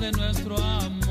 de nuestro amor.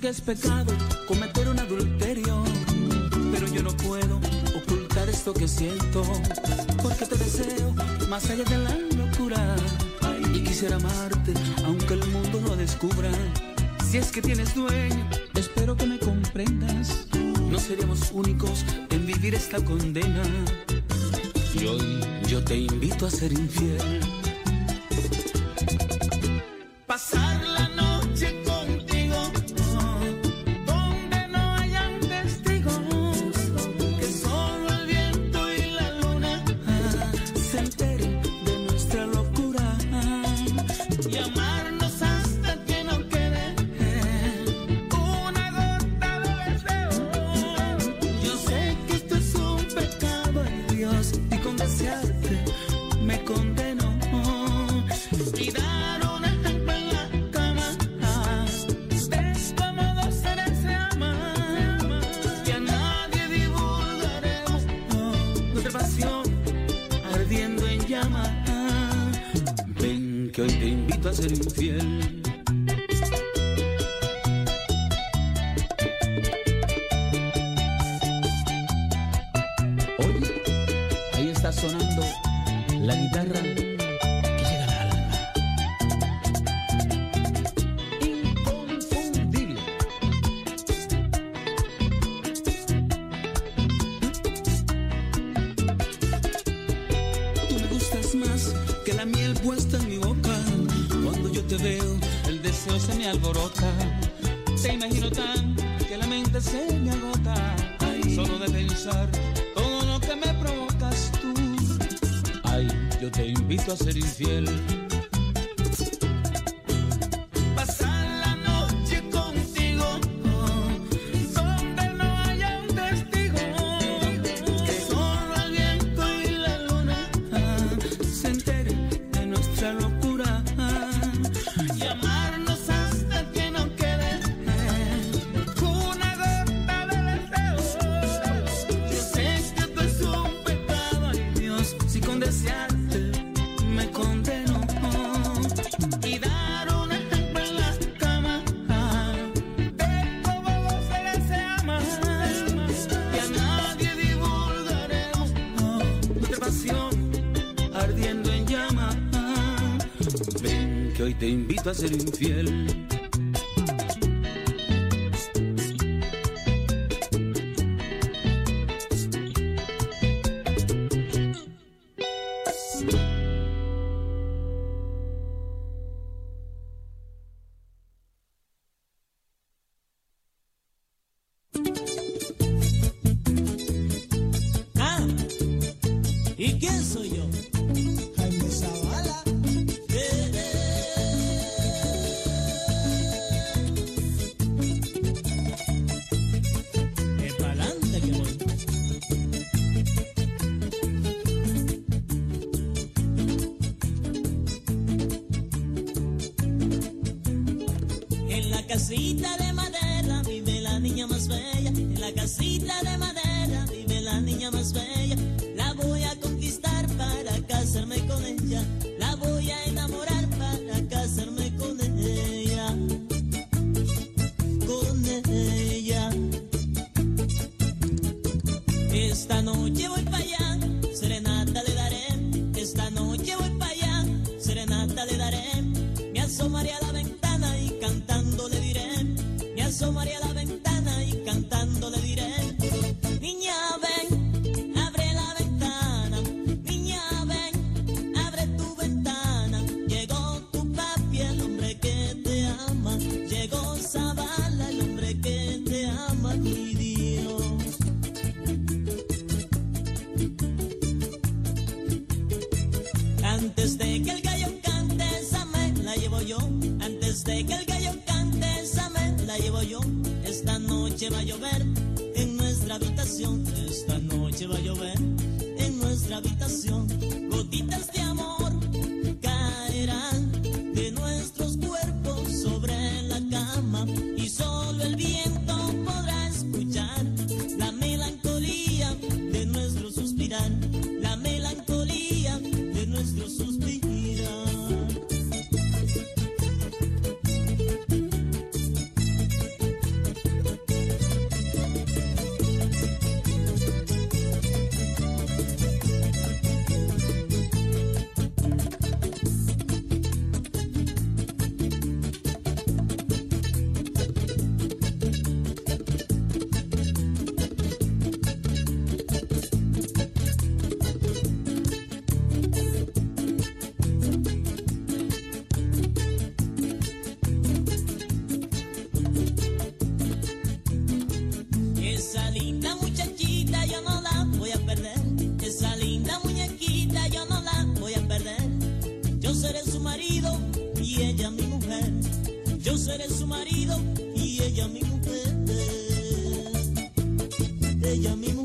Que es pecado cometer un adulterio, pero yo no puedo ocultar esto que siento, porque te deseo más allá de la locura y quisiera amarte aunque el mundo lo descubra. Si es que tienes dueño, espero que me comprendas. No seríamos únicos en vivir esta condena. Y hoy yo te invito a ser infiel te invito a ser infiel. noche voy para allá, serena. Yo seré su marido y ella mi mujer. Ella mi mujer.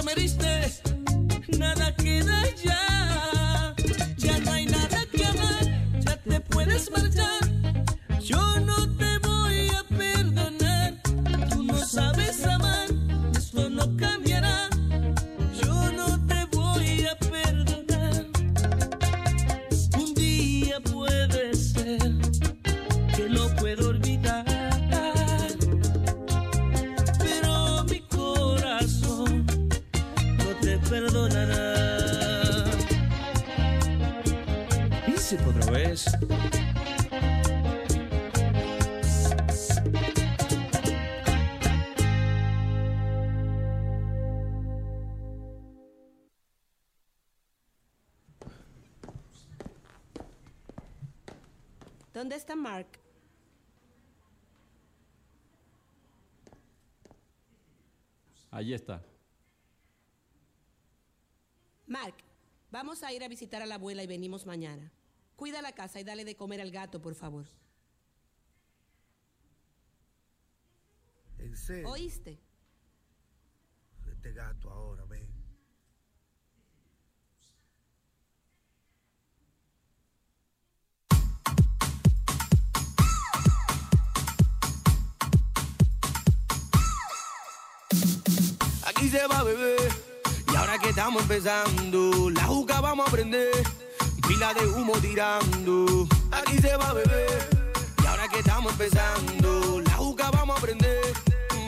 que me diste, nada queda ya. ¿Dónde está Mark? Allí está. Mark, vamos a ir a visitar a la abuela y venimos mañana. Cuida la casa y dale de comer al gato, por favor. ¿En serio? ¿Oíste? Este gato ahora, ven. Aquí se va a beber. Y ahora que estamos empezando, la juca vamos a aprender pila de humo tirando. Aquí se va a beber. Y ahora que estamos empezando, la juca vamos a prender.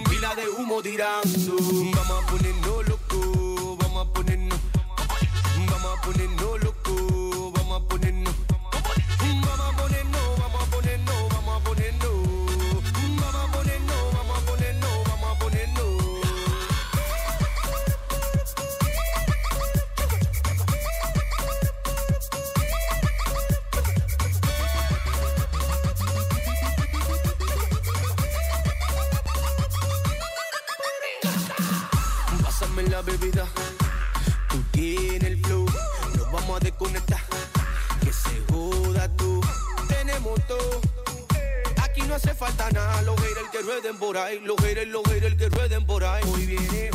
Pila de humo tirando. Vamos a ponernos loco, vamos a ponernos. Vamos a ponernos por ahí. Los haters, los haters que rueden por ahí. Hoy viene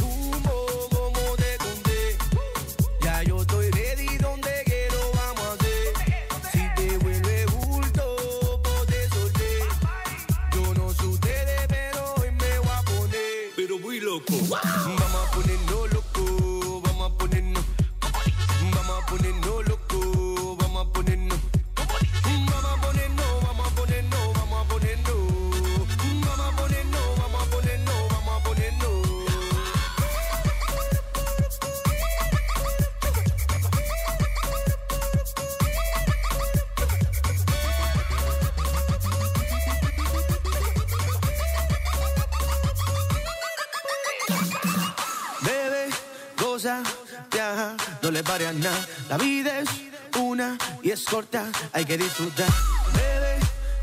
hay que disfrutar. Bebe,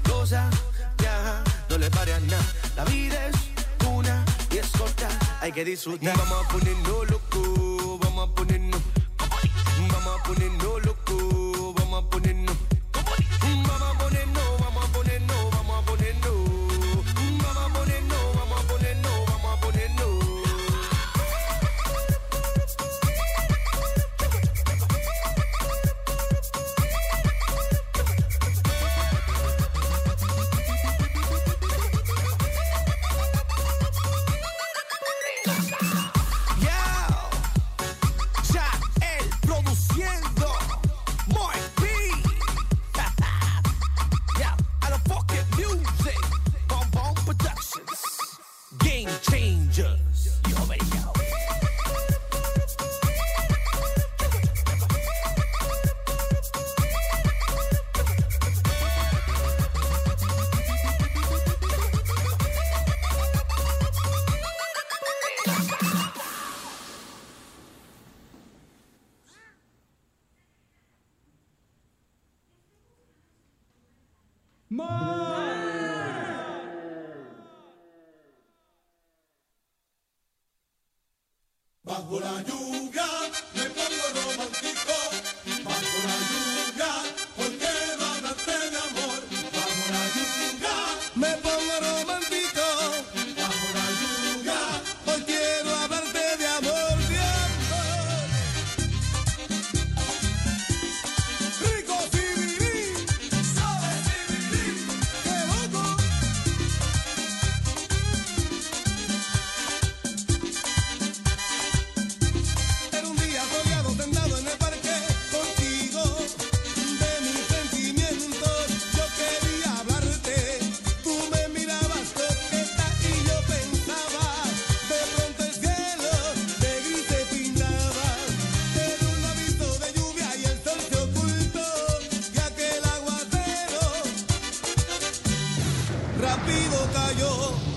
goza, viaja, no le pares nada. La vida es una y es corta, hay que disfrutar. Vamos a ponernos rápido cayó.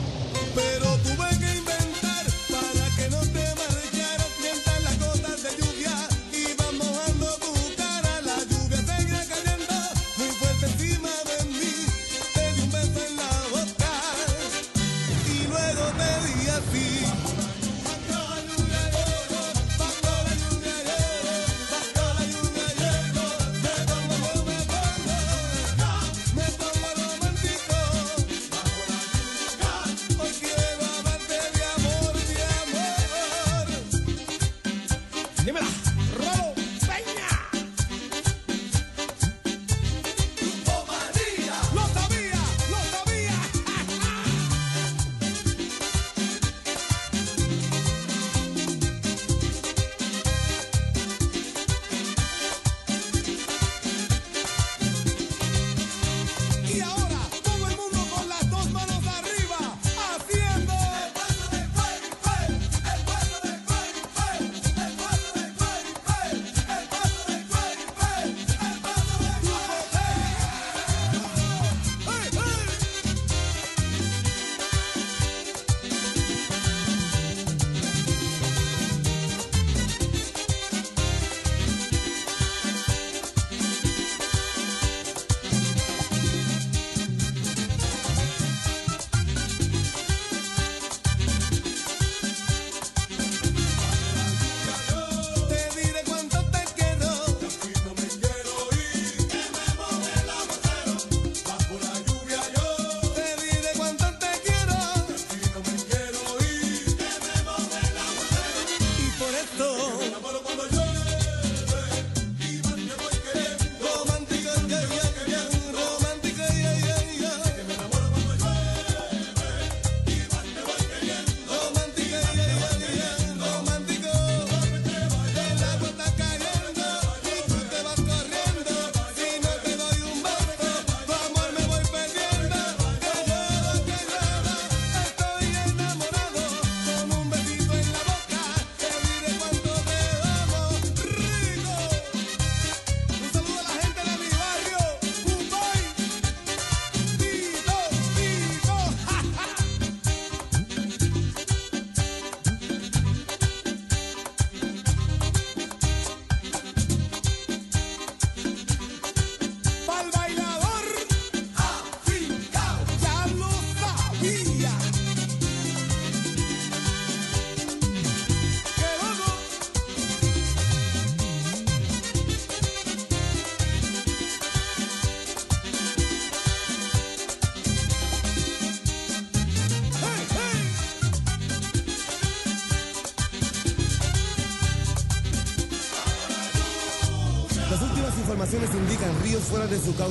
gato.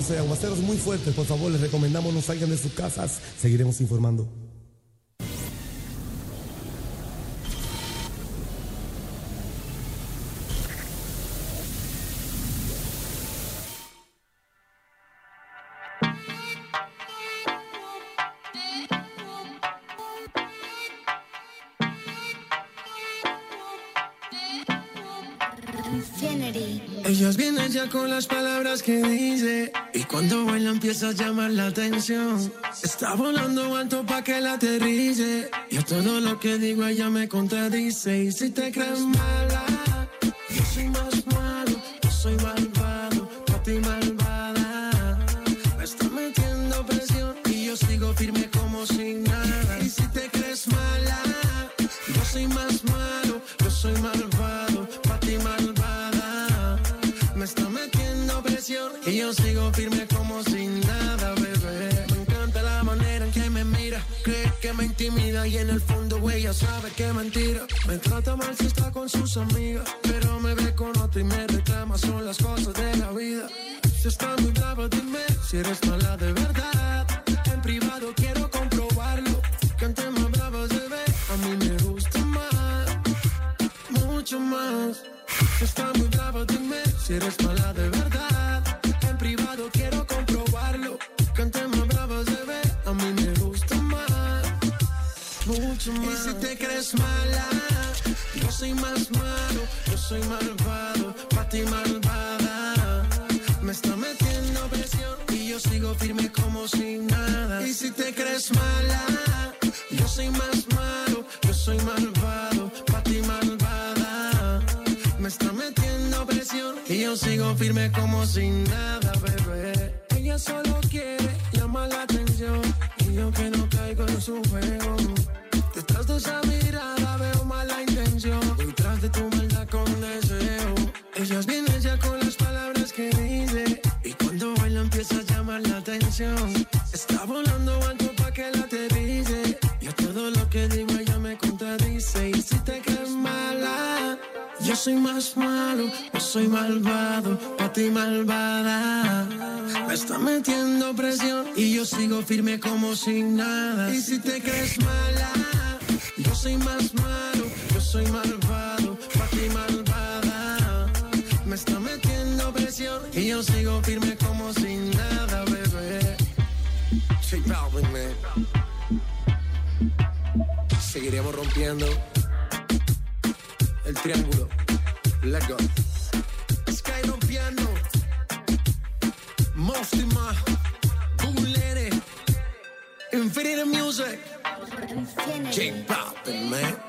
Fuera de aguaceros muy fuertes. Por favor, les recomendamos no salgan de sus casas. Seguiremos informando. Ellos vienen ya con las palabras que dice Y cuando baila empieza a llamar la atención. Está volando alto pa' que la aterrice. Y todo lo que digo ella me contradice. Y si te crees mala y en el fondo ella sabe que mentira. Me trata mal si está con sus amigas Pero me ve con otra y me reclama Son las cosas de la vida. Si está muy brava dime si eres mala de verdad. En privado quiero comprobarlo Que antes más brava se ve A mí me gusta más Mucho más. Si está muy brava dime si eres mala de verdad Y si te crees mala, yo soy más malo, yo soy malvado, pa' ti malvada. Me está metiendo presión y yo sigo firme como sin nada. Y si te crees mala, yo soy más malo, yo soy malvado, pa' ti malvada. Me está metiendo presión y yo sigo firme como sin nada, bebé. Ella solo quiere llamar la atención y yo que no caigo en su juego. Esa mirada veo mala intención. Detrás de tu maldad con deseo. Ellas vienen ya con las palabras que dice. Y cuando baila empieza a llamar la atención. Está volando alto pa' que la aterrice. Y a todo lo que digo ella me contradice. Y si te crees mala, yo soy más malo, yo soy malvado, pa' ti malvada. Me está metiendo presión y yo sigo firme como sin nada. Y si te crees mala, yo soy más malo, yo soy malvado, pa' ti malvada. Me está metiendo presión y yo sigo firme como sin nada, bebé. J Balvin, man. Seguiremos rompiendo el triángulo. Let's go. Sky rompiendo. Mostima. Bulere. Infinity Music. Keep poppin', man.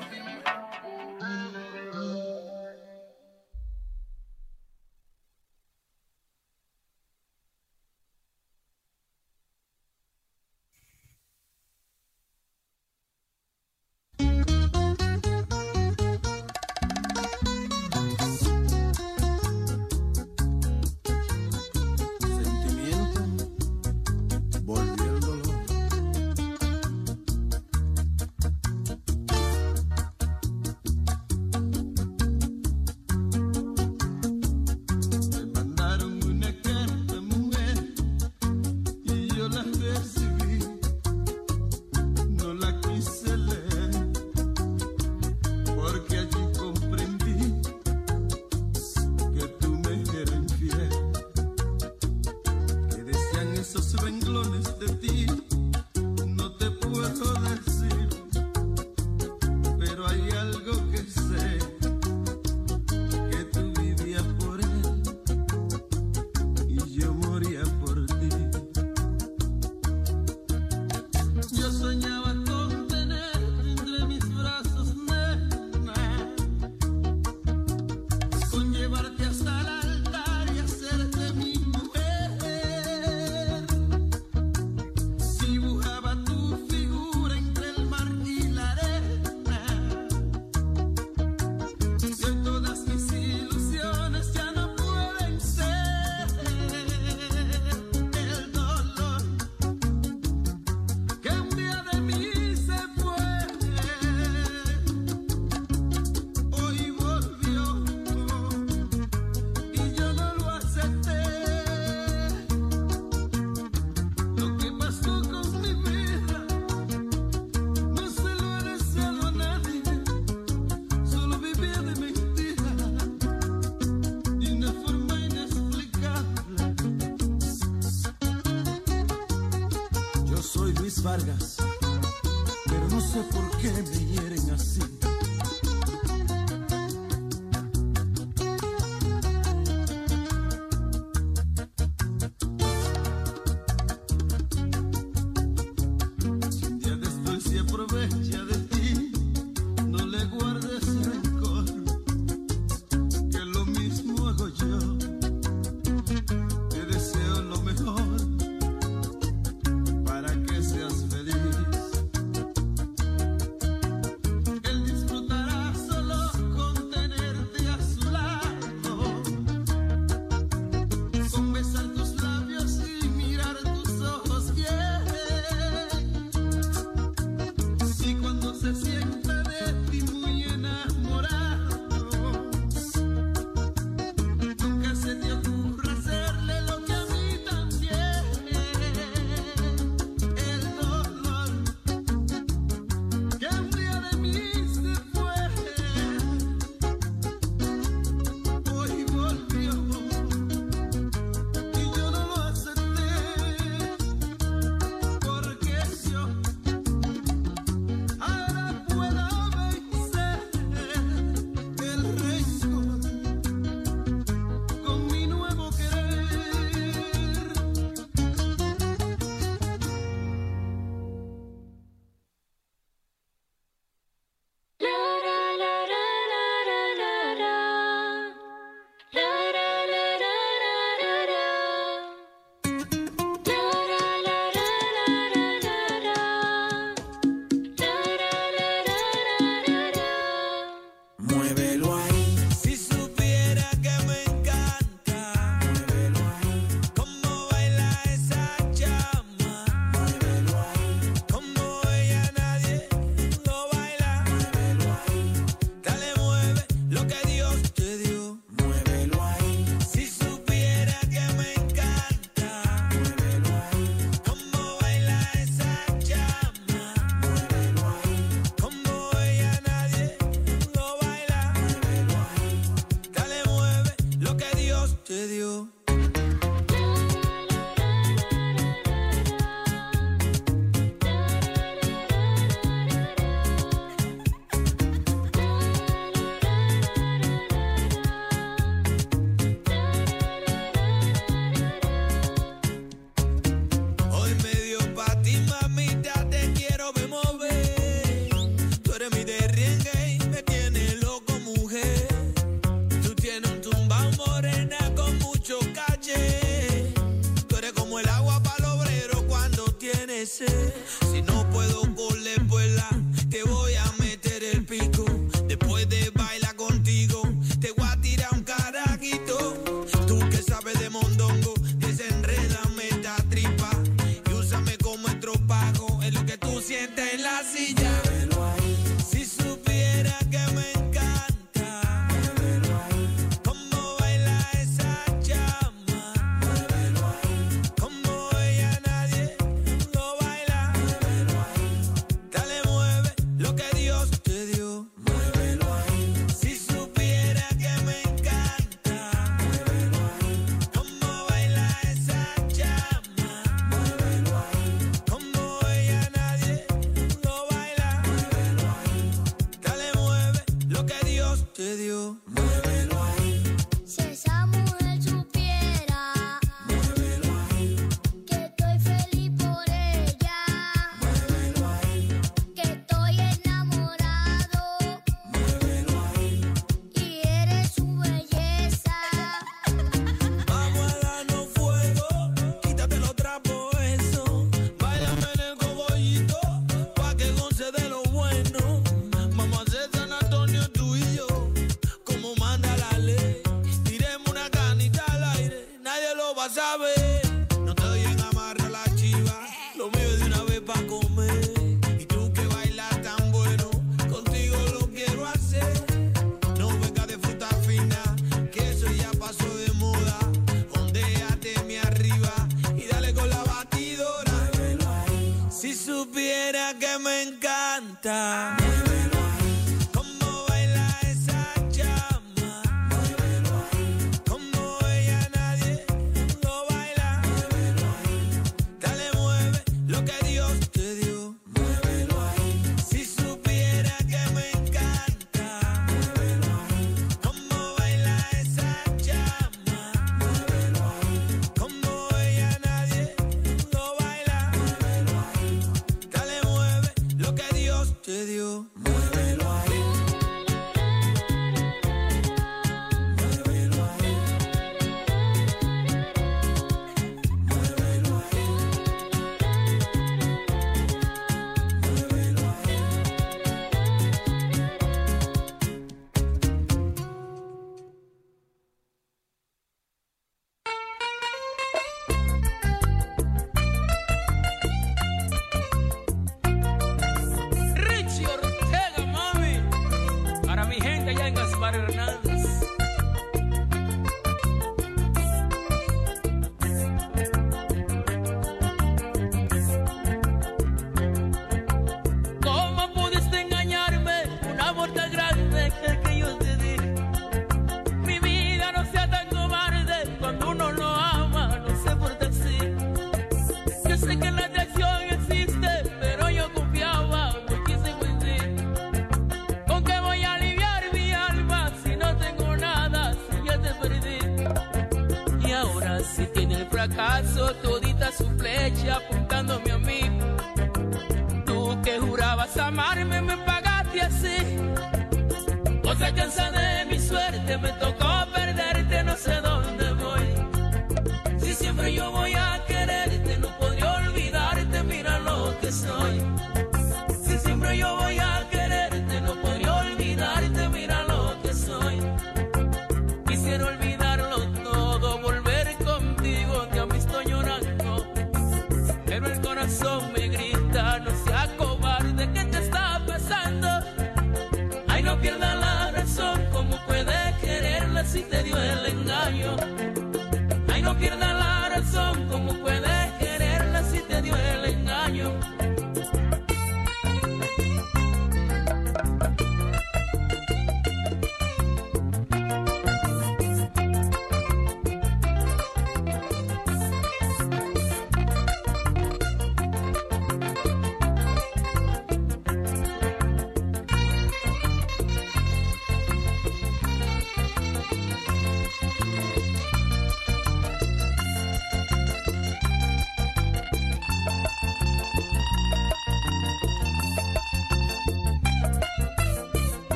Samar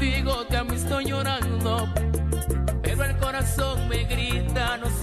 contigo, te han visto llorando, pero el corazón me grita, no sé.